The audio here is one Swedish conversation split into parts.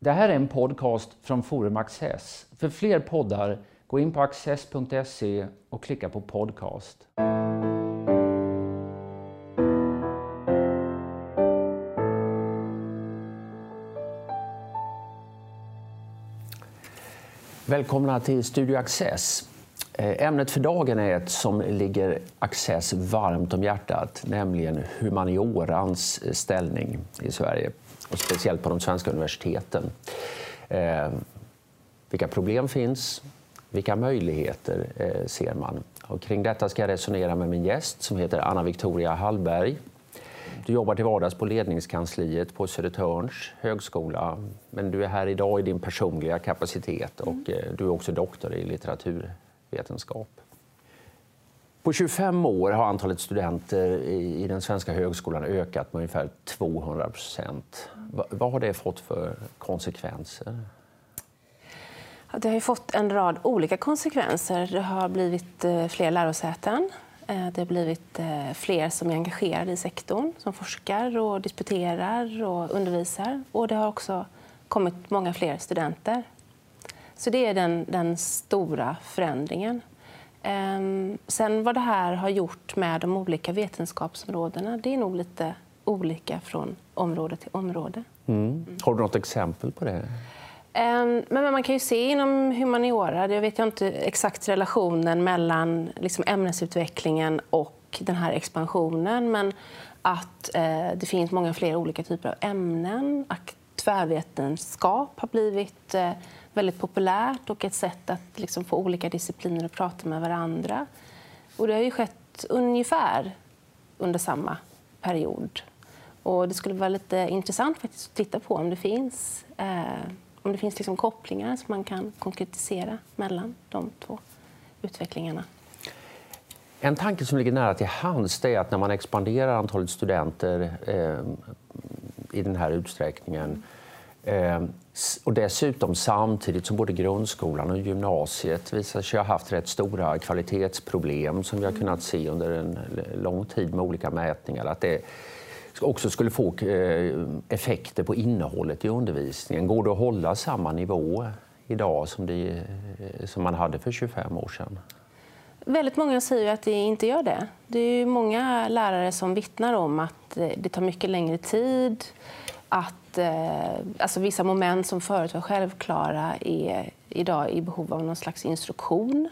Det här är en podcast från Forum Access. För fler poddar, gå in på access.se och klicka på podcast. Välkomna till Studio Access. Eh, ämnet för dagen är ett som ligger Access varmt om hjärtat, nämligen humaniorans ställning i Sverige och speciellt på de svenska universiteten. Eh, vilka problem finns? Vilka möjligheter eh, ser man? Och kring detta ska jag resonera med min gäst som heter Anna Victoria Hallberg. Du jobbar till vardags på ledningskansliet på Södertörns högskola. Men du är här idag i din personliga kapacitet och mm. du är också doktor i vetenskap. På 25 år har antalet studenter i den svenska högskolan ökat med ungefär 200 procent. Vad har det fått för konsekvenser? Det har fått en rad olika konsekvenser. Det har blivit eh, fler lärosäten. Eh, det har blivit eh, fler som är engagerade i sektorn, som forskar, och disputerar och undervisar. Och det har också kommit många fler studenter. Så det är den, den stora förändringen. Ehm, sen vad det här har gjort med de olika vetenskapsområdena det är nog lite olika från område till område. Mm. Har du något exempel på det? Ehm, men man kan ju se inom humaniora, jag vet inte exakt relationen mellan liksom ämnesutvecklingen och den här expansionen, men att eh, det finns många fler olika typer av ämnen. Tvärvetenskap har blivit eh, väldigt populärt och ett sätt att liksom få olika discipliner att prata med varandra. Och det har ju skett ungefär under samma period. Och det skulle vara lite intressant faktiskt att titta på om det finns, eh, om det finns liksom kopplingar som man kan konkretisera mellan de två utvecklingarna. En tanke som ligger nära till hands är att när man expanderar antalet studenter eh, i den här utsträckningen och dessutom samtidigt som både grundskolan och gymnasiet visar sig ha haft rätt stora kvalitetsproblem som vi har kunnat se under en lång tid med olika mätningar. Att det också skulle få eh, effekter på innehållet i undervisningen. Går det att hålla samma nivå idag som, det, eh, som man hade för 25 år sedan? Väldigt många säger att det inte gör det. Det är många lärare som vittnar om att eh, det tar mycket längre tid att eh, alltså vissa moment som förut var självklara är idag i behov av någon slags instruktion.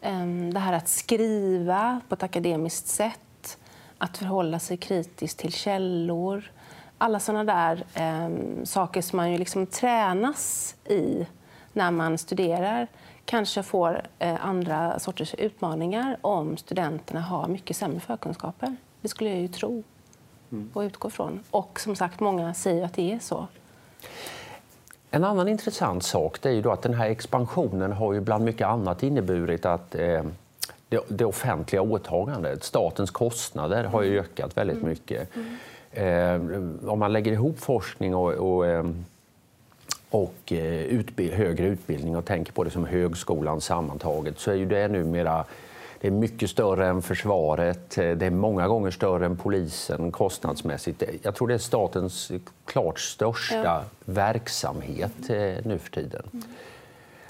Eh, det här att skriva på ett akademiskt sätt, att förhålla sig kritiskt till källor. Alla såna där eh, saker som man ju liksom tränas i när man studerar kanske får eh, andra sorters utmaningar om studenterna har mycket sämre förkunskaper. Det skulle jag ju tro mm. och utgå från. Och som sagt, många säger att det är så. En annan intressant sak det är ju då att den här expansionen har ju bland mycket annat inneburit att eh, det, det, offentliga åtagandet, statens kostnader, har ju ökat väldigt mm. mycket. Mm. Eh, om man lägger ihop forskning och, och, eh, och eh, utbild, högre utbildning och tänker på det som högskolan sammantaget så är ju det numera är mycket större än försvaret. Det är många gånger större än polisen kostnadsmässigt. Jag tror det är statens klart största ja. verksamhet eh, nu för tiden. Mm.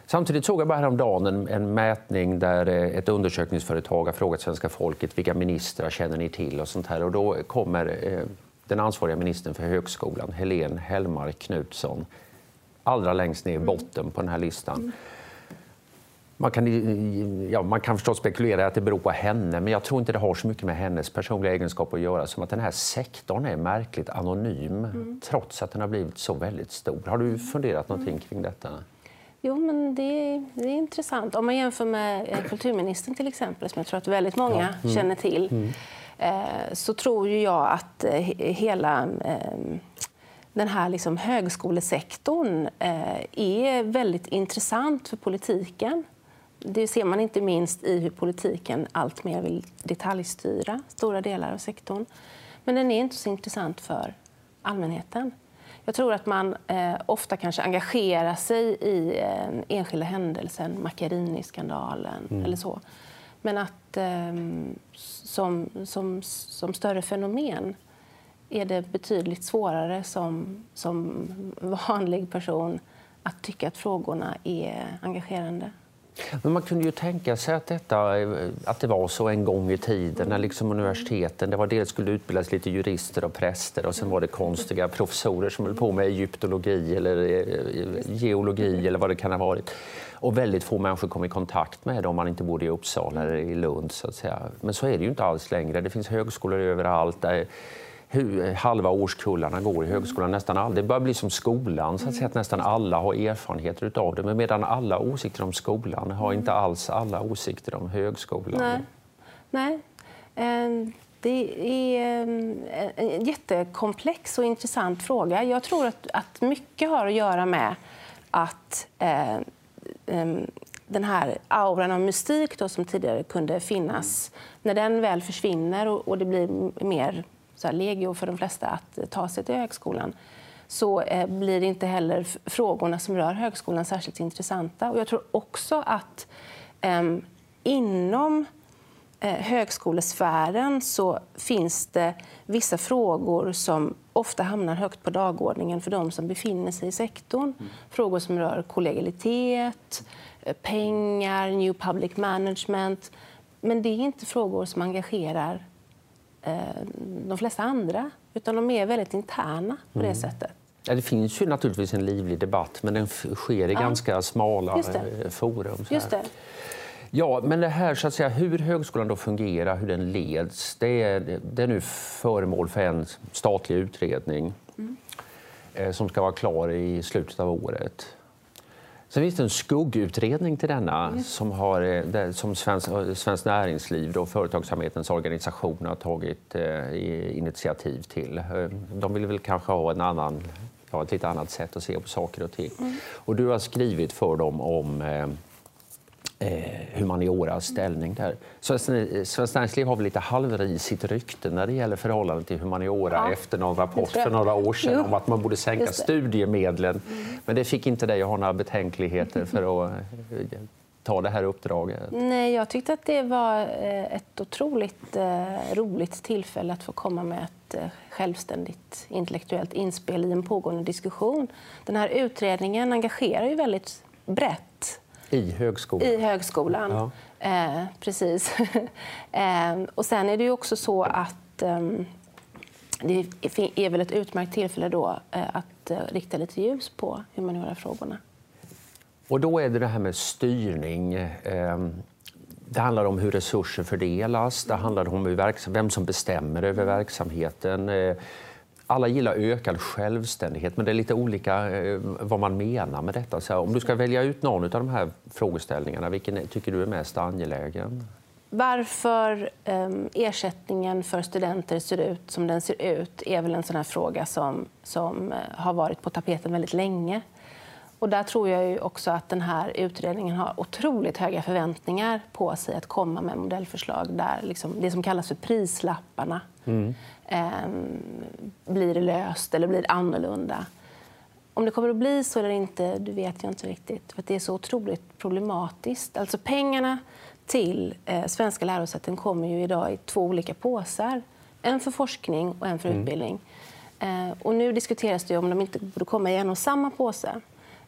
Samtidigt såg jag bara häromdagen en, en mätning där eh, ett undersökningsföretag har frågat svenska folket vilka ministrar känner ni till och sånt här. Och då kommer eh, den ansvariga ministern för högskolan, Helene Hellmark Knutsson, allra längst ner i botten på den här listan. Mm. Man kan, ja, man kan förstås spekulera att det beror på henne, men jag tror inte det har så mycket med hennes personliga egenskaper att göra som att den här sektorn är märkligt anonym mm. trots att den har blivit så väldigt stor. Har du funderat någonting kring detta? Jo, men det, det är intressant. Om man jämför med eh, kulturministern till exempel, som jag tror att väldigt många ja. mm. känner till, mm. eh, så tror ju jag att eh, hela eh, den här liksom högskolesektorn eh, är väldigt intressant för politiken. Det ser man inte minst i hur politiken alltmer vill detaljstyra stora delar av sektorn. Men den är inte så intressant för allmänheten. Jag tror att man eh, ofta kanske engagerar sig i eh, enskilda händelsen, Macchiarini-skandalen mm. eller så. Men att eh, som, som, som större fenomen är det betydligt svårare som, som vanlig person att tycka att frågorna är engagerande. Men man kunde ju tänka sig att, detta, eh, att det var så en gång i tiden när liksom universiteten, det var dels skulle utbildas lite jurister och präster och sen var det konstiga professorer som höll på med egyptologi eller eh, eh, geologi eller vad det kan ha varit. Och väldigt få människor kom i kontakt med det om man inte bodde i Uppsala eller i Lund. Så att säga. Men så är det ju inte alls längre. Det finns högskolor överallt. Där halva årskullarna går i högskolan. Nästan all, det börjar bli som skolan, så att, säga, att nästan alla har erfarenheter av det. Men medan alla åsikter om skolan har inte alls alla åsikter om högskolan. Nej. Nej. Ehm, det är ehm, en jättekomplex och intressant fråga. Jag tror att, att mycket har att göra med att eh, den här auran av mystik då, som tidigare kunde finnas, när den väl försvinner och, och det blir mer så här, legio för de flesta att ta sig till högskolan så eh, blir inte heller frågorna som rör högskolan särskilt intressanta. Och jag tror också att eh, inom eh, högskolesfären så finns det vissa frågor som ofta hamnar högt på dagordningen för de som befinner sig i sektorn. Mm. Frågor som rör kollegialitet, eh, pengar, new public management. Men det är inte frågor som engagerar Eh, de flesta andra, utan de är väldigt interna på det mm. sättet. Ja, det finns ju naturligtvis en livlig debatt, men den sker i ja. ganska smala eh, forum. Just det. Ja, men det här så att säga, hur högskolan då fungerar, hur den leds, det är, det är nu föremål för en statlig utredning mm. eh, som ska vara klar i slutet av året. Sen finns det en skuggutredning till denna mm. som, har, eh, som Svenskt Svensk Näringsliv och Företagsamhetens organisation har tagit eh, initiativ till. Eh, de vill väl kanske ha en annan, ja, ett lite annat sätt att se på saker och ting. Mm. Och du har skrivit för dem om eh, eh, humanioras ställning där. Svenskt Näringsliv har väl lite halvrisigt rykte när det gäller förhållandet till humaniora ja. efter någon rapport för några år sedan jo. om att man borde sänka studiemedlen. Mm. Men det fick inte dig att ha några betänkligheter för att eh, ta det här uppdraget? Nej, jag tyckte att det var eh, ett otroligt eh, roligt tillfälle att få komma med ett självständigt intellektuellt inspel i en pågående diskussion. Den här utredningen engagerar ju väldigt brett i högskolan? I högskolan, ja. eh, precis. eh, och sen är det ju också så att eh, det är väl ett utmärkt tillfälle då eh, att eh, rikta lite ljus på humaniora-frågorna. Och då är det det här med styrning. Ehm, det handlar om hur resurser fördelas, det handlar om vem som bestämmer över verksamheten eh, alla gillar ökad självständighet, men det är lite olika eh, vad man menar med detta. Så om du ska välja ut någon av de här frågeställningarna, vilken tycker du är mest angelägen? Varför ehm, ersättningen för studenter ser ut som den ser ut är väl en sån här fråga som, som eh, har varit på tapeten väldigt länge. Och där tror jag ju också att den här utredningen har otroligt höga förväntningar på sig att komma med modellförslag där liksom det som kallas för prislapparna mm. eh, blir löst eller blir annorlunda. Om det kommer att bli så eller inte det vet jag inte riktigt. För Det är så otroligt problematiskt. Alltså pengarna till eh, svenska lärosäten kommer ju idag i två olika påsar. En för forskning och en för mm. utbildning. Eh, och nu diskuteras det om de inte borde komma i en och samma påse.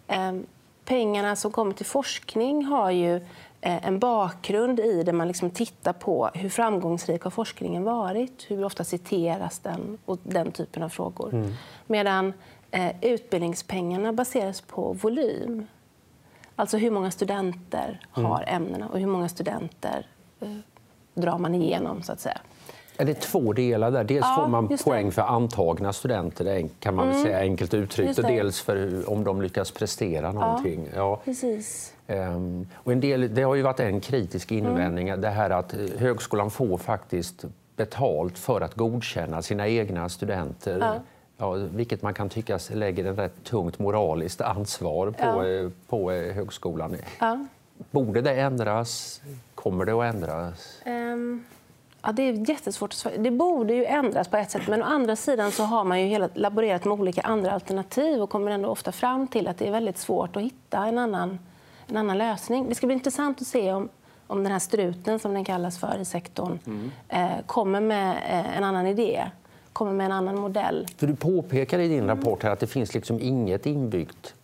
Ehm, pengarna som kommer till forskning har ju eh, en bakgrund i där man liksom tittar på hur framgångsrik har forskningen varit, hur ofta citeras den och den typen av frågor. Mm. Medan eh, utbildningspengarna baseras på volym. Alltså hur många studenter har mm. ämnena och hur många studenter eh, drar man igenom. så att säga. Är det två delar där? Dels ja, får man poäng för antagna studenter, kan man mm. säga enkelt uttryckt, och dels för om de lyckas prestera någonting. Ja, ja. Precis. Um, och en del, det har ju varit en kritisk invändning, mm. det här att högskolan får faktiskt betalt för att godkänna sina egna studenter. Ja. Ja, vilket man kan tycka lägger ett rätt tungt moraliskt ansvar på, ja. på eh, högskolan. Ja. Borde det ändras? Kommer det att ändras? Um. Ja, det är jättesvårt att svara. Det borde ju ändras på ett sätt, men å andra sidan så har man ju hela, laborerat med olika andra alternativ och kommer ändå ofta fram till att det är väldigt svårt att hitta en annan, en annan lösning. Det ska bli intressant att se om, om den här struten, som den kallas för i sektorn, mm. eh, kommer med eh, en annan idé kommer med en annan modell. För du påpekar i din rapport här att det finns liksom inget inbyggt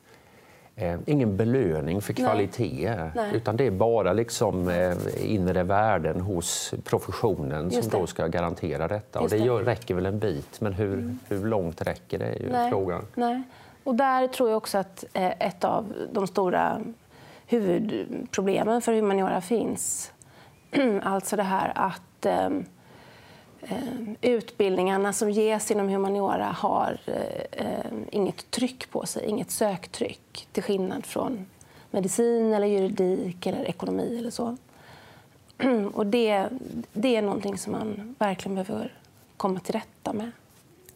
Eh, ingen belöning för kvalitet, Nej. utan det är bara liksom, eh, inre värden hos professionen som då ska garantera detta. och det, räcker väl en bit, men hur, mm. hur långt räcker det? är ju Nej. frågan. Nej. Och där tror jag också att eh, ett av de stora huvudproblemen för humaniora finns. alltså det här att eh, utbildningarna som ges inom humaniora har eh, inget tryck på sig, inget söktryck till skillnad från medicin, eller juridik eller ekonomi. eller så. Och det, det är någonting som man verkligen behöver komma till rätta med.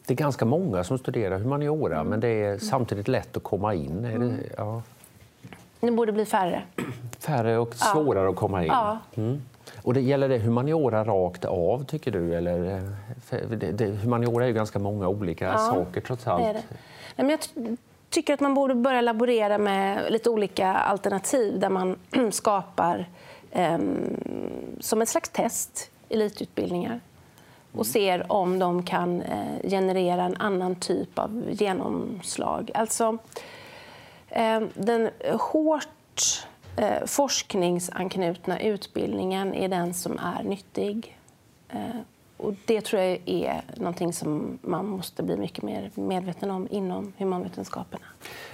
Det är ganska många som studerar humaniora, mm. men det är samtidigt lätt att komma in. Är det, mm. ja. det borde bli färre. Färre och svårare ja. att komma in. Ja. Mm. Och det, gäller det humaniora rakt av, tycker du? Eller, det, det, humaniora är ju ganska många olika ja, saker, trots allt. Det det. Nej, men jag tycker att man borde börja laborera med lite olika alternativ där man skapar eh, som ett slags test elitutbildningar och ser om de kan eh, generera en annan typ av genomslag. Alltså, eh, den hårt eh, forskningsanknutna utbildningen är den som är nyttig. Eh, och det tror jag är någonting som man måste bli mycket mer medveten om inom humanvetenskaperna.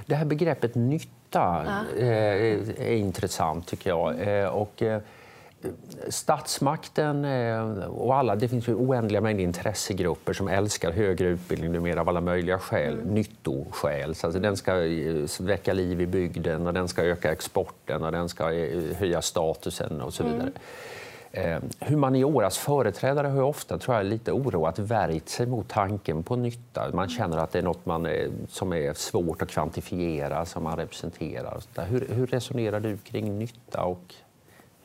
Det här begreppet nytta ja. Eh, är intressant, tycker jag. Eh, och, statsmakten och alla, det finns ju oändliga mängder intressegrupper som älskar högre utbildning numera av alla möjliga skäl, mm. nyttoskäl. Alltså den ska väcka liv i bygden och den ska öka exporten och den ska höja statusen och så vidare. Mm. Eh, humanioras företrädare har ofta, tror jag, lite oroat värjt sig mot tanken på nytta. Man känner att det är något man som är svårt att kvantifiera, som man representerar. Hur, hur resonerar du kring nytta och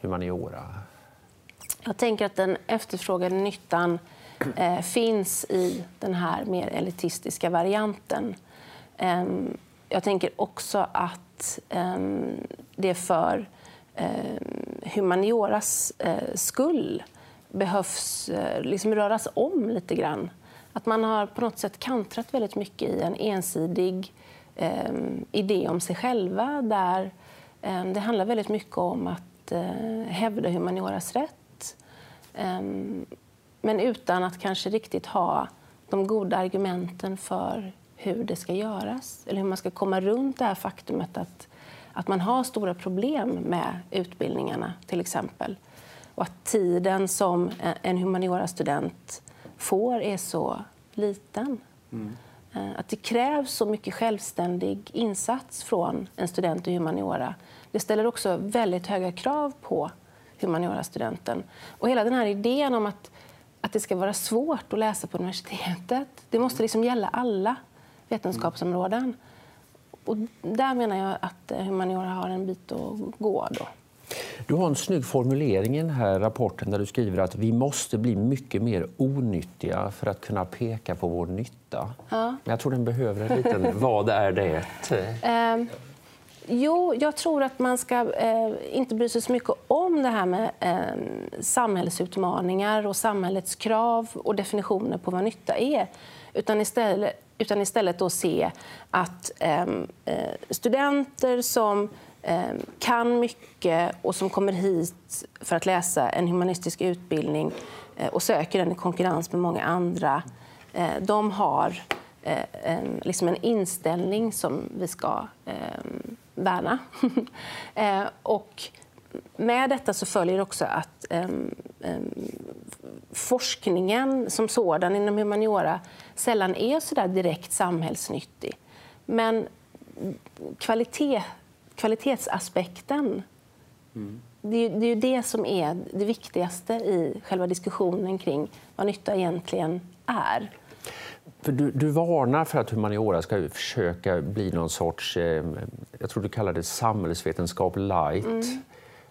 humaniora? Jag tänker att den efterfrågade nyttan eh, finns i den här mer elitistiska varianten. Eh, jag tänker också att eh, det för eh, humanioras eh, skull behövs eh, liksom röras om lite grann. Att man har på något sätt kantrat väldigt mycket i en ensidig eh, idé om sig själva där eh, det handlar väldigt mycket om att eh, hävda humanioras rätt eh, men utan att kanske riktigt ha de goda argumenten för hur det ska göras eller hur man ska komma runt det här faktumet att att man har stora problem med utbildningarna, till exempel. Och att tiden som en humaniora-student får är så liten. Mm. Eh, att det krävs så mycket självständig insats från en student i humaniora. Det ställer också väldigt höga krav på humaniora-studenten. Och hela den här idén om att, att det ska vara svårt att läsa på universitetet, det måste liksom gälla alla vetenskapsområden. Och där menar jag att eh, humaniora har en bit att gå. Då. Du har en snygg formulering i den här rapporten där du skriver att vi måste bli mycket mer onyttiga för att kunna peka på vår nytta. Ja. Men jag tror den behöver en liten vad är det? Jo, jag tror att man ska eh, inte bry sig så mycket om det här med eh, samhällsutmaningar och samhällets krav och definitioner på vad nytta är. Utan istället utan istället då se att ehm, eh, studenter som eh, kan mycket och som kommer hit för att läsa en humanistisk utbildning eh, och söker den i konkurrens med många andra, eh, de har eh, en, liksom en inställning som vi ska ehm, värna. Eh, och med detta så följer också att um, um, forskningen som sådan inom humaniora sällan är så där direkt samhällsnyttig. Men kvalitet, kvalitetsaspekten mm. det, är, det är det som är det viktigaste i själva diskussionen kring vad nytta egentligen är. För du, du varnar för att humaniora ska försöka bli någon sorts, eh, jag tror du kallar det samhällsvetenskap light. Mm.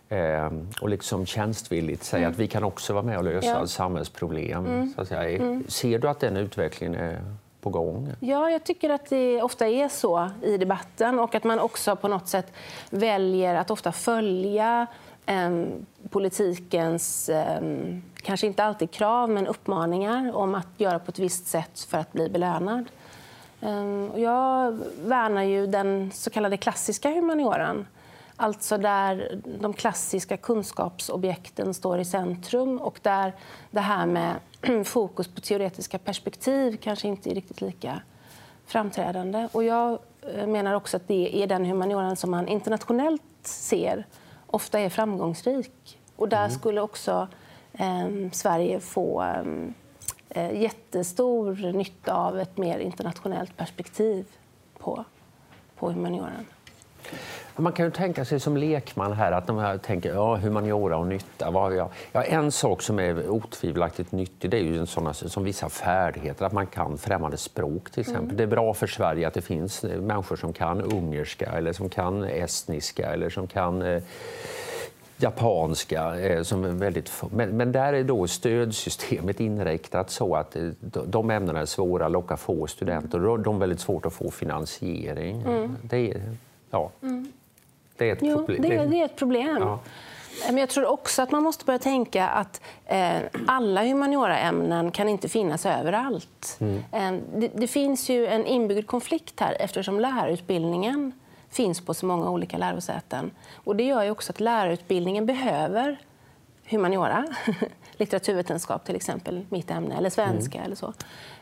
Eh, och liksom tjänstvilligt säga mm. att vi kan också vara med och lösa ja. samhällsproblem. Mm. Så att säga. Mm. Ser du att den utvecklingen är på gång? Ja, jag tycker att det ofta är så i debatten och att man också på något sätt väljer att ofta följa Ehm, politikens, ehm, kanske inte alltid krav, men uppmaningar om att göra på ett visst sätt för att bli belönad. Ehm, jag värnar ju den så kallade klassiska humanioran. Alltså där de klassiska kunskapsobjekten står i centrum och där det här med fokus på teoretiska perspektiv kanske inte är riktigt lika framträdande. Och jag eh, menar också att det är den humanioran som man internationellt ser ofta är framgångsrik. Och där mm. skulle också eh, Sverige få eh, jättestor nytta av ett mer internationellt perspektiv på, på humanioran. Man kan ju tänka sig som lekman här att de tänker ja, humaniora och nytta. Vad jag? Ja, en sak som är otvivelaktigt nyttig det är ju sådana, som vissa färdigheter, att man kan främmande språk till exempel. Mm. Det är bra för Sverige att det finns människor som kan ungerska eller som kan estniska eller som kan eh, japanska. Eh, som är väldigt, men, men, där är då stödsystemet inriktat så att eh, de ämnena är svåra att locka få studenter och de är väldigt svårt att få finansiering. Mm. Det är, ja. Mm. Det är ett jo, problem. Det, det är ett problem. Ja. Men jag tror också att man måste börja tänka att eh, alla humanioraämnen kan inte finnas överallt. Mm. Eh, det, det, finns ju en inbyggd konflikt här eftersom lärarutbildningen finns på så många olika lärosäten. Och det gör ju också att lärarutbildningen behöver humaniora, litteraturvetenskap till exempel, mitt ämne, eller svenska. Mm. eller så.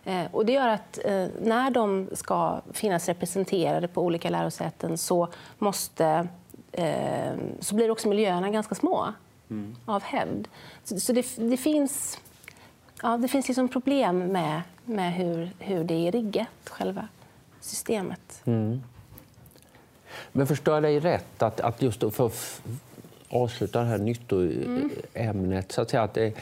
Eh, och det gör att eh, när de ska finnas representerade på olika lärosäten så måste eh, så blir också miljöerna ganska små mm. av hävd. Så, så det, det, finns, ja, det finns liksom problem med, med hur, hur det är riggat, själva systemet. Mm. Men förstår jag dig rätt, att, att just för avsluta det här nyttoämnet, så att säga att det,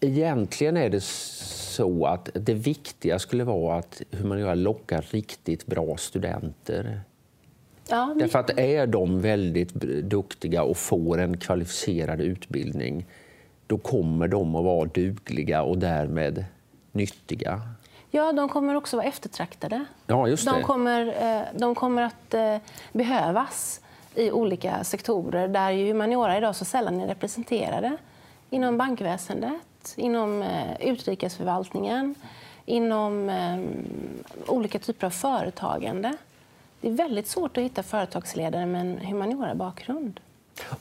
egentligen är det så att det viktiga skulle vara att humaniora lockar riktigt bra studenter Ja, men... Därför att är de väldigt duktiga och får en kvalificerad utbildning då kommer de att vara dugliga och därmed nyttiga. Ja, de kommer också vara eftertraktade. Ja, just det. De, kommer, eh, de kommer att eh, behövas i olika sektorer där ju humaniora idag så sällan är representerade. Inom bankväsendet, inom eh, utrikesförvaltningen, inom eh, olika typer av företagande. Det är väldigt svårt att hitta företagsledare med en humaniora-bakgrund.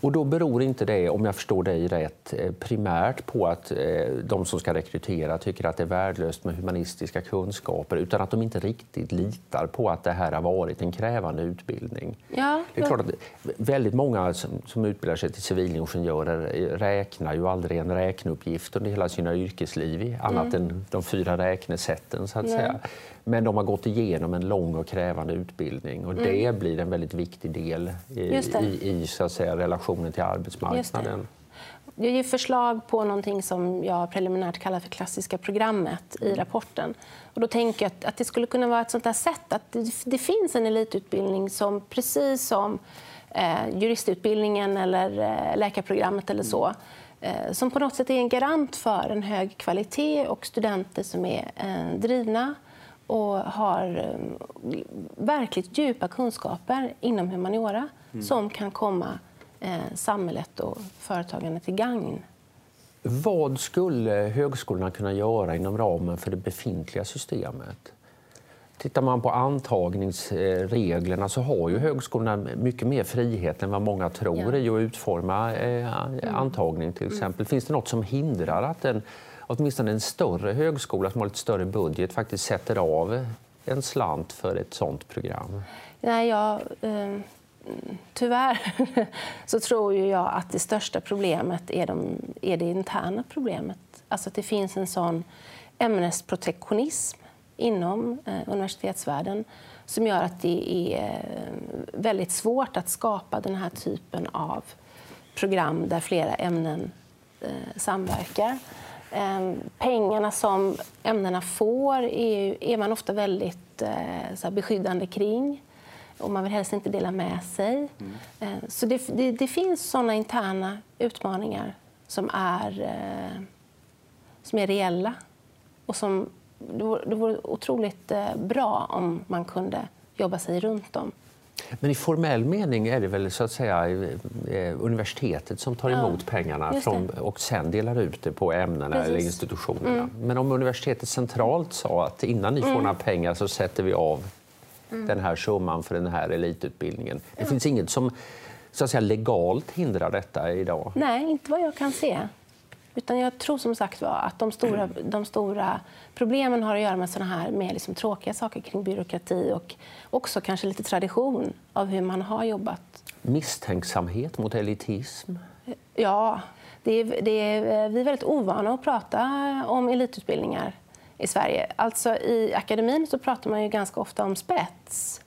Och då beror inte det, om jag förstår dig rätt, eh, primärt på att eh, de som ska rekrytera tycker att det är värdelöst med humanistiska kunskaper utan att de inte riktigt litar på att det här har varit en krävande utbildning. Ja, det är klart att väldigt många som, som utbildar sig till civilingenjörer eh, räknar ju aldrig en räkneuppgift under hela sina yrkesliv, annat mm. än de fyra räknesätten. Så att säga. Men de har gått igenom en lång och krävande utbildning och mm. det blir en väldigt viktig del i, i, i så att säga, relationen till arbetsmarknaden. Jag ger förslag på någonting som jag preliminärt kallar för klassiska programmet i rapporten. Och då tänker jag att, att det skulle kunna vara ett sånt där sätt att det, det finns en elitutbildning som precis som eh, juristutbildningen eller eh, läkarprogrammet eller så eh, som på något sätt är en garant för en hög kvalitet och studenter som är eh, drivna och har eh, verkligt djupa kunskaper inom humaniora mm. som kan komma samhället och företagandet till gagn. Vad skulle högskolorna kunna göra inom ramen för det befintliga systemet? Tittar man på antagningsreglerna så har ju högskolorna mycket mer frihet än vad många tror ja. i att utforma eh, mm. antagning. till mm. exempel. Finns det något som hindrar att en åtminstone en större högskola som har lite större budget faktiskt sätter av en slant för ett sånt program? Nej, jag, eh, tyvärr så tror jag att det största problemet är, de, är det interna problemet. Alltså att det finns en sån ämnesprotektionism inom eh, universitetsvärlden som gör att det är eh, väldigt svårt att skapa den här typen av program där flera ämnen eh, samverkar. Ehm, pengarna som ämnena får är, man ofta väldigt beskyddande kring. Och man vill helst inte dela med sig. Mm. Ehm, så det, det, det finns såna interna utmaningar som är, eh, som är reella. Och som, det, vore, det vore otroligt eh, bra om man kunde jobba sig runt dem Men i formell mening är det väl så att säga eh, universitetet som tar emot ja, pengarna från, och sen delar ut det på ämnena Precis. eller institutionerna. Mm. Men om universitetet centralt sa att innan ni får mm. några pengar så sätter vi av mm. den här summan för den här elitutbildningen. Det finns inget som så att säga, legalt hindrar detta idag? Nej, inte vad jag kan se. Utan jag tror som sagt var att de stora, de stora problemen har att göra med såna här mer liksom tråkiga saker kring byråkrati och också kanske lite tradition av hur man har jobbat. Misstänksamhet mot elitism? Ja, det är, det är, vi är väldigt ovana att prata om elitutbildningar i Sverige. Alltså, I akademin så pratar man ju ganska ofta om spets.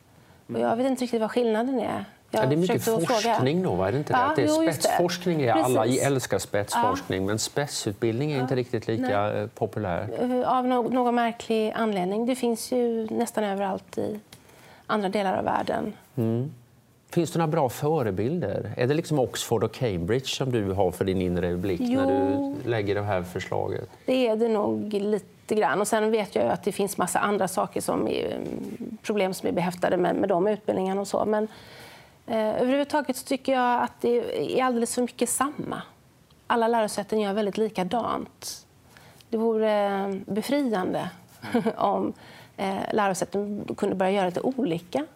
Och jag vet inte riktigt vad skillnaden är. Ja, det är mycket forskning då, är det inte ja, det? det är jo, spetsforskning är alla älskar spetsforskning, ja. men spetsutbildning är inte riktigt lika Nej. Eh, populär. Eh, av någon märklig anledning. Det finns ju nästan överallt i andra delar av världen. Mm. Finns det några bra förebilder? Är det liksom Oxford och Cambridge som du har för din inre blick jo. när du lägger det här förslaget? Det är det nog lite grann. Och sen vet jag att det finns massa andra saker som är, eh, problem som är behäftade med, med de utbildningarna och så. Men Eh, överhuvudtaget så tycker jag att det är alldeles för mycket samma. Alla lärosäten gör väldigt likadant. Det vore eh, befriande om eh, lärosäten kunde börja göra lite olika.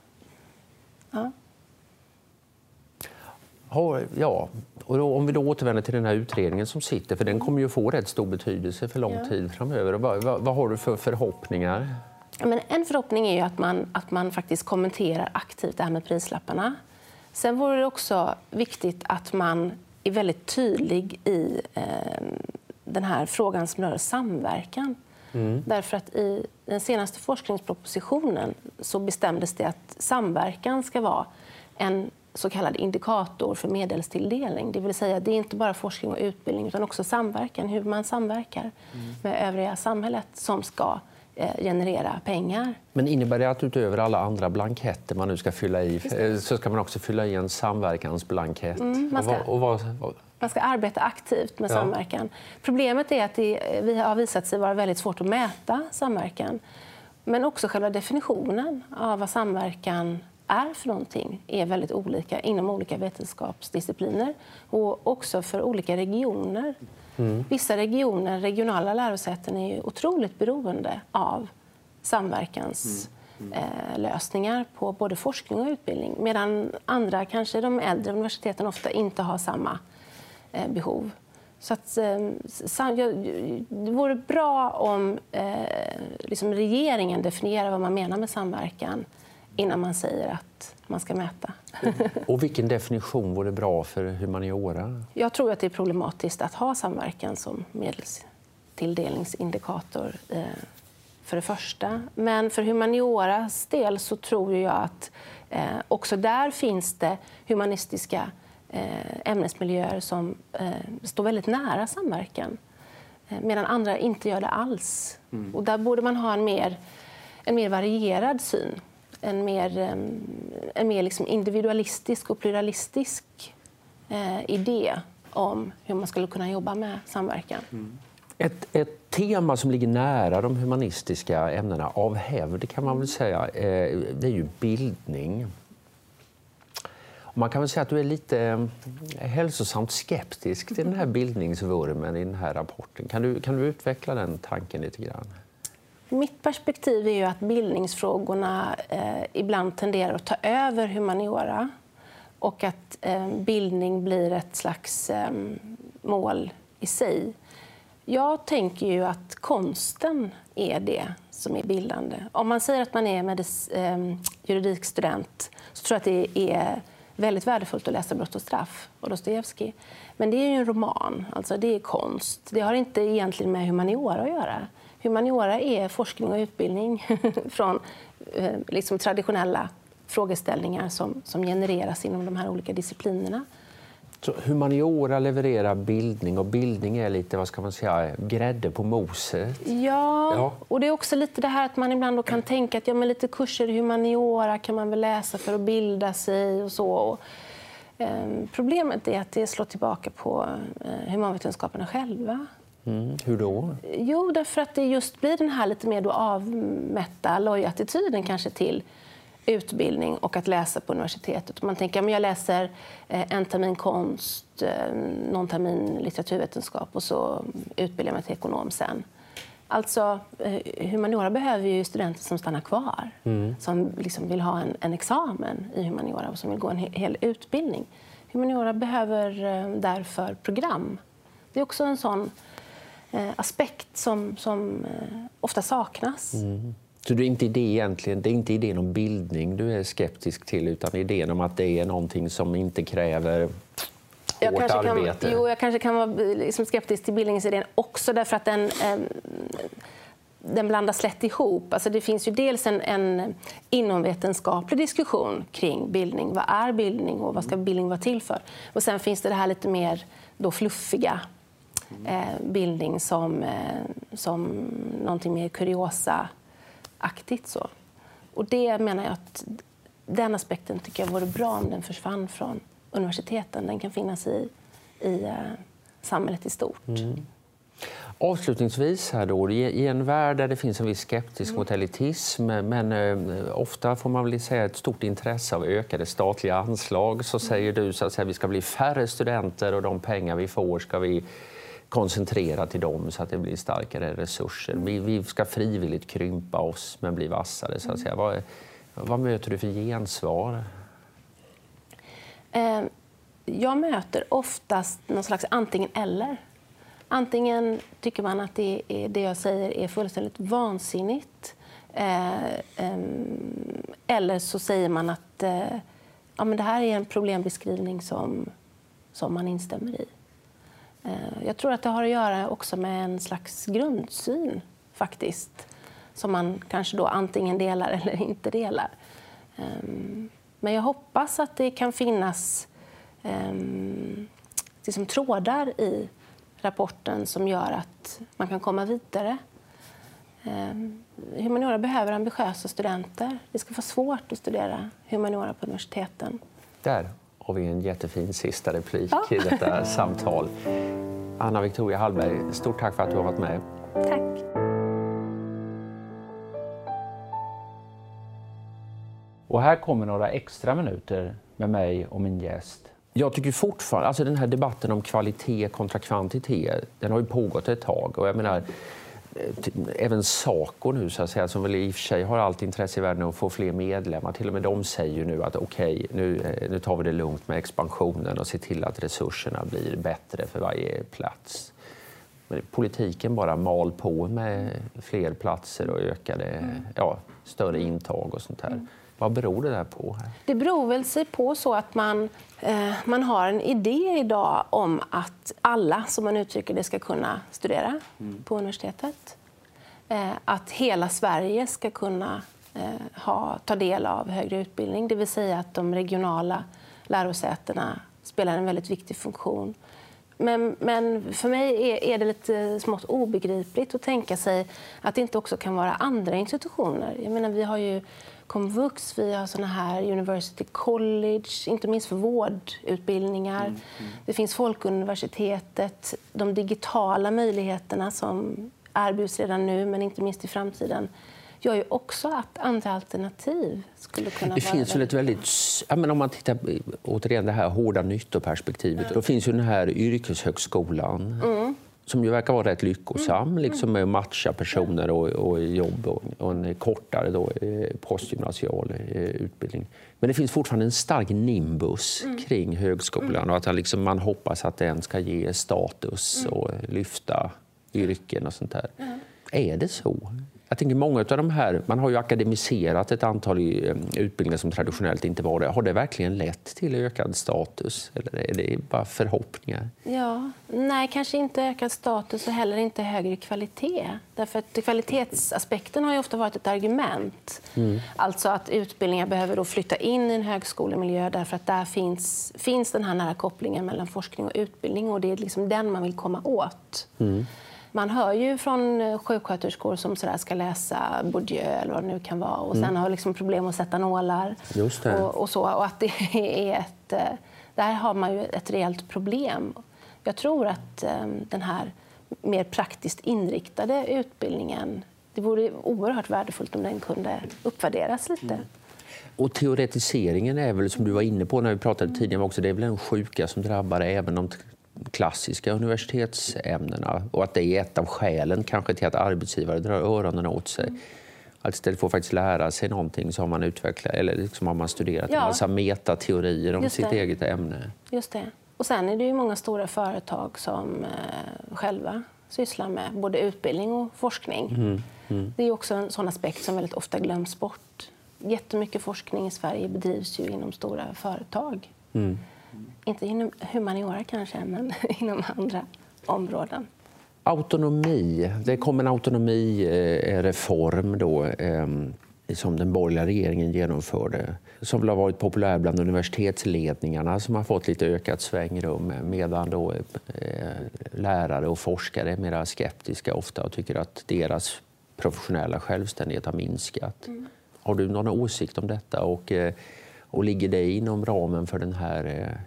Ja. Ja, och då, om vi då återvänder till den här utredningen som sitter, för den kommer ju få rätt stor betydelse för lång ja. tid framöver. Vad, vad, vad, har du för förhoppningar? Men en förhoppning är att man, att man faktiskt kommenterar aktivt det här med prislapparna. Sen vore det också viktigt att man är väldigt tydlig i eh, den här frågan som rör samverkan. Mm. Därför att i den senaste forskningspropositionen så bestämdes det att samverkan ska vara en så kallad indikator för medelstilldelning. Det vill säga, det är inte bara forskning och utbildning utan också samverkan, hur man samverkar mm. med övriga samhället som ska Eh, generera pengar. Men innebär det att utöver alla andra blanketter man nu ska fylla i eh, så ska man också fylla i en samverkansblankett? Mm, man, ska, och vad, och vad, man ska arbeta aktivt med ja. samverkan. Problemet är att det vi har visat sig vara väldigt svårt att mäta samverkan. Men också själva definitionen av vad samverkan är för någonting är väldigt olika inom olika vetenskapsdiscipliner och också för olika regioner. Mm. Vissa regioner, regionala lärosäten är ju otroligt beroende av samverkanslösningar mm. mm. på både forskning och utbildning medan andra, kanske de äldre universiteten, ofta inte har samma eh, behov. Så att, eh, det vore bra om eh, liksom regeringen definierar vad man menar med samverkan innan man säger att man ska mäta. Och vilken definition vore bra för humaniora? Jag tror att det är problematiskt att ha samverkan som medelstilldelningsindikator eh, för det första. Men för humanioras del så tror jag att eh, också där finns det humanistiska eh, ämnesmiljöer som står väldigt nära samverkan medan andra inte gör det alls. Mm. Och där borde man ha en mer, en mer varierad syn en mer, en mer liksom individualistisk och pluralistisk eh, idé om hur man skulle kunna jobba med samverkan. Mm. Ett, ett, tema som ligger nära de humanistiska ämnena av hävd kan man väl säga, eh, det är ju bildning. Man kan väl säga att du är lite eh, hälsosamt skeptisk till den här bildningsvurmen i den här rapporten. Kan du, kan du utveckla den tanken lite grann? Mitt perspektiv är ju att bildningsfrågorna eh, ibland tenderar att ta över humaniora och att eh, bildning blir ett slags eh, mål i sig. Jag tänker ju att konsten är det som är bildande. Om man säger att man är medis, eh, juridikstudent så tror jag att det är väldigt värdefullt att läsa Brott och straff och Dostojevskij. Men det är ju en roman, alltså det är konst. Det har inte egentligen med humaniora att göra. Humaniora är forskning och utbildning från eh, liksom traditionella frågeställningar som, som genereras inom de här olika disciplinerna. Så humaniora levererar bildning och bildning är lite vad ska man säga, grädde på moset? Ja, ja. och det är också lite det här att man ibland kan tänka att ja, men lite kurser i humaniora kan man väl läsa för att bilda sig och så. Och, eh, problemet är att det slår tillbaka på eh, humanvetenskaperna själva. Mm. Hur då? Jo, därför att det just blir den här lite mer då avmätta loj-attityden kanske till utbildning och att läsa på universitetet. Man tänker att jag läser eh, en termin konst, eh, någon termin litteraturvetenskap och så utbildar jag mig till ekonom sen. Alltså, eh, humaniora behöver ju studenter som stannar kvar, mm. som liksom vill ha en, en, examen i humaniora och som vill gå en hel utbildning. Humaniora behöver därför program. Det är också en sån aspekt som, som eh, ofta saknas. Mm. Så det är inte idé egentligen, det är inte idén om bildning du är skeptisk till utan idén om att det är någonting som inte kräver jag hårt arbete? Kan, jo, jag kanske kan vara liksom skeptisk till bildningsidén också därför att den, eh, den blandas lätt ihop. Alltså det finns ju dels en, en inomvetenskaplig diskussion kring bildning. Vad är bildning och vad ska bildning vara till för? Och sen finns det det här lite mer då fluffiga eh, bildning som, eh, som någonting mer kuriosa-aktigt. Så. Och det menar jag att den aspekten tycker jag vore bra om den försvann från universiteten. Den kan finnas i, i eh, samhället i stort. Mm. Avslutningsvis, här då, i en värld där det finns en viss skeptisk mm. mot elitism men eh, ofta får man väl säga ett stort intresse av ökade statliga anslag så mm. säger du så att säga, vi ska bli färre studenter och de pengar vi får ska vi koncentrera till dem så att det blir starkare resurser. Vi, vi ska frivilligt krympa oss men bli vassare. Så att säga. Vad, vad möter du för gensvar? Ehm, jag möter oftast någon slags antingen eller. Antingen tycker man att det, är, det jag säger är fullständigt vansinnigt eh, ehm, eller så säger man att eh, ja, men det här är en problembeskrivning som, som man instämmer i. Eh, jag tror att det har att göra också med en slags grundsyn faktiskt som man kanske då antingen delar eller inte delar. Ehm, men jag hoppas att det kan finnas ehm, liksom trådar i rapporten som gör att man kan komma vidare. Ehm, humaniora behöver ambitiösa studenter. Det ska vara svårt att studera humaniora på universiteten. Där har vi en jättefin sista replik ja. i detta samtal. Anna Victoria Hallberg, stort tack för att du har varit med. Tack. Och här kommer några extra minuter med mig och min gäst. Jag tycker fortfarande, alltså den här debatten om kvalitet kontra kvantitet, den har ju pågått ett tag. Och jag menar, även Saco nu, så att säga, som väl i och för sig har allt intresse i världen att få fler medlemmar, till och med de säger nu att okej, okay, nu, eh, nu tar vi det lugnt med expansionen och ser till att resurserna blir bättre för varje plats. Men politiken bara mal på med fler platser och ökade, mm. ja, större intag och sånt här. Mm. Vad beror det där på? Det beror väl sig på så att man, eh, man har en idé idag om att alla, som man uttrycker det, ska kunna studera mm. på universitetet. Eh, att hela Sverige ska kunna eh, ha, ta del av högre utbildning. Det vill säga att de regionala lärosätena spelar en väldigt viktig funktion. Men, men, för mig är, är, det lite smått obegripligt att tänka sig att det inte också kan vara andra institutioner. Jag menar, vi har ju komvux, vi har såna här University College, inte minst för vårdutbildningar. Mm, mm. Det finns Folkuniversitetet, de digitala möjligheterna som erbjuds redan nu, men inte minst i framtiden gör ju också att andra alternativ skulle kunna det vara... finns väl ett väldigt... Ja, men om man tittar återigen det här hårda nyttoperspektivet. Mm. Då finns ju den här yrkeshögskolan. Mm som ju verkar vara rätt lyckosam mm. liksom med att matcha personer och, och jobb och, och, en kortare då, eh, postgymnasial eh, utbildning. Men det finns fortfarande en stark nimbus mm. kring högskolan mm. och att liksom man hoppas att den ska ge status och lyfta yrken och sånt där. Är det så? Jag tänker många av de här, man har ju akademiserat ett antal eh, utbildningar som traditionellt inte var det. Har det verkligen lett till ökad status eller är det bara förhoppningar? Ja, nej, kanske inte ökad status och heller inte högre kvalitet. Därför att kvalitetsaspekten har ju ofta varit ett argument. Mm. Alltså att utbildningar behöver då flytta in i en högskolemiljö därför att där finns, finns den här nära kopplingen mellan forskning och utbildning och det är liksom den man vill komma åt. Mm. Man hör ju från eh, sjuksköterskor som sådär ska läsa Bourdieu eller vad det nu kan vara och sen mm. har liksom problem att sätta nålar. Och, och, så, och att det är ett, eh, där har man ju ett reellt problem. Jag tror att um, den här mer praktiskt inriktade utbildningen det vore oerhört värdefullt om den kunde uppvärderas lite. Mm. Och teoretiseringen är väl, som du var inne på när vi pratade tidigare också, det är väl en sjuka som drabbar även de klassiska universitetsämnena och att det är ett av skälen kanske till att arbetsgivare drar öronen åt sig. Mm. Att istället för att faktiskt lära sig någonting så har man utvecklat eller liksom har man studerat ja. en massa metateorier om sitt eget ämne. Just det. Och sen är det ju många stora företag som eh, själva sysslar med både utbildning och forskning. Mm. Mm. Det är också en sån aspekt som väldigt ofta glöms bort. Jättemycket forskning i Sverige bedrivs ju inom stora företag. Mm. Inte inom humaniora kanske, men inom andra områden. Autonomi. Det kom en autonomireform då, eh, som den borgerliga regeringen genomförde som har varit populär bland universitetsledningarna som har fått lite ökat svängrum medan då, eh, lärare och forskare är mer skeptiska ofta och tycker att deras professionella självständighet har minskat. Mm. Har du någon åsikt om detta? Och, eh, och ligger det inom ramen för den här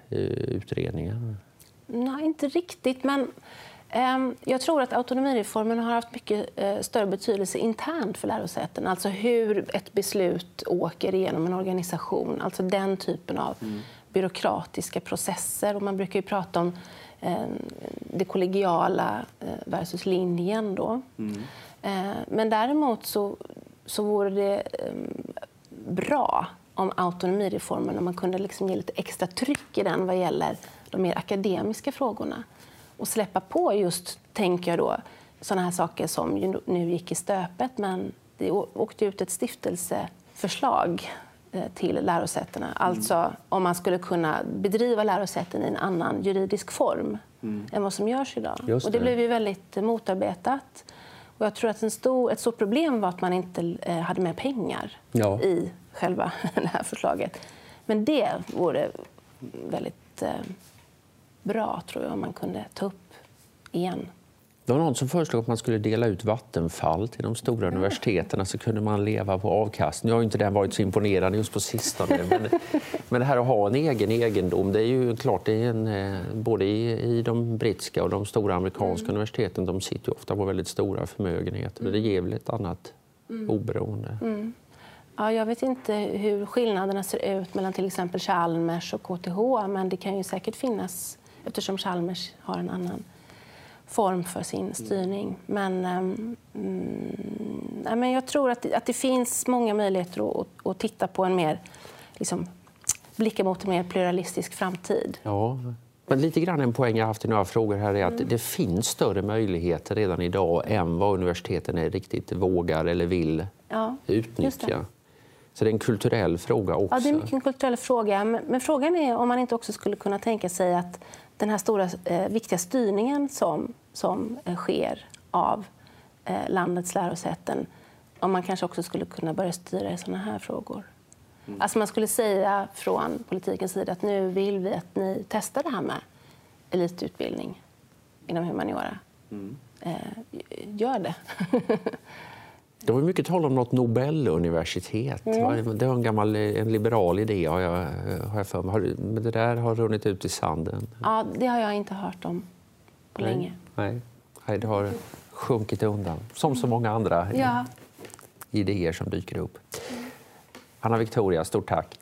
eh, utredningen? Nej, inte riktigt. Men ehm, jag tror att autonomireformen har haft mycket eh, större betydelse internt för lärosäten. Alltså hur ett beslut åker igenom en organisation. Alltså den typen av mm. byråkratiska processer. Och man brukar ju prata om ehm, det kollegiala versus linjen. Då. Mm. Men däremot så, så vore det ehm, bra om autonomireformen, om man kunde liksom ge lite extra tryck i den vad gäller de mer akademiska frågorna och släppa på just, tänker jag då, sådana här saker som nu gick i stöpet. Men det åkte ut ett stiftelseförslag eh, till lärosätena. Mm. Alltså om man skulle kunna bedriva lärosäten i en annan juridisk form mm. än vad som görs idag. Det. Och det blev ju väldigt motarbetat. Och jag tror att en stor, ett stort problem var att man inte eh, hade med pengar ja. i själva det här förslaget. Men det vore väldigt eh, bra tror jag om man kunde ta upp igen. Det var någon som föreslog att man skulle dela ut Vattenfall till de stora universiteten så kunde man leva på avkastning. Nu har inte den varit så imponerande just på sistone. Men, men det här att ha en egen egendom, det är ju klart, det är en, eh, både i, i de brittiska och de stora amerikanska mm. universiteten, de sitter ju ofta på väldigt stora förmögenheter. Mm. Det ger väl ett annat mm. oberoende. Mm. Ja, jag vet inte hur skillnaderna ser ut mellan till exempel Chalmers och KTH men det kan ju säkert finnas eftersom Chalmers har en annan form för sin styrning. Men, um, mm, men jag tror att det, att det finns många möjligheter att, att titta på en mer... Liksom, blicka mot en mer pluralistisk framtid. Ja. Men lite grann en poäng jag haft i några frågor här är att mm. det finns större möjligheter redan idag än vad universiteten är riktigt vågar eller vill ja, utnyttja. Så det är en kulturell fråga också. Ja, det är mycket en kulturell fråga. Men, frågan är om man inte också skulle kunna tänka sig att den här stora eh, viktiga styrningen som, som eh, sker av eh, landets lärosäten, om man kanske också skulle kunna börja styra i sådana här frågor. Mm. Alltså man skulle säga från politikens sida att nu vill vi att ni testar det här med elitutbildning inom humaniora. Mm. Eh, gör det. Det var mycket tal om något Nobeluniversitet. Mm. Det var en gammal en liberal idé, har jag, har jag för mig. Men det där har runnit ut i sanden. Ja, det har jag inte hört om på Nej. länge. Nej. Nej, det har sjunkit undan, som så många andra ja. idéer som dyker upp. Anna Victoria, stort tack.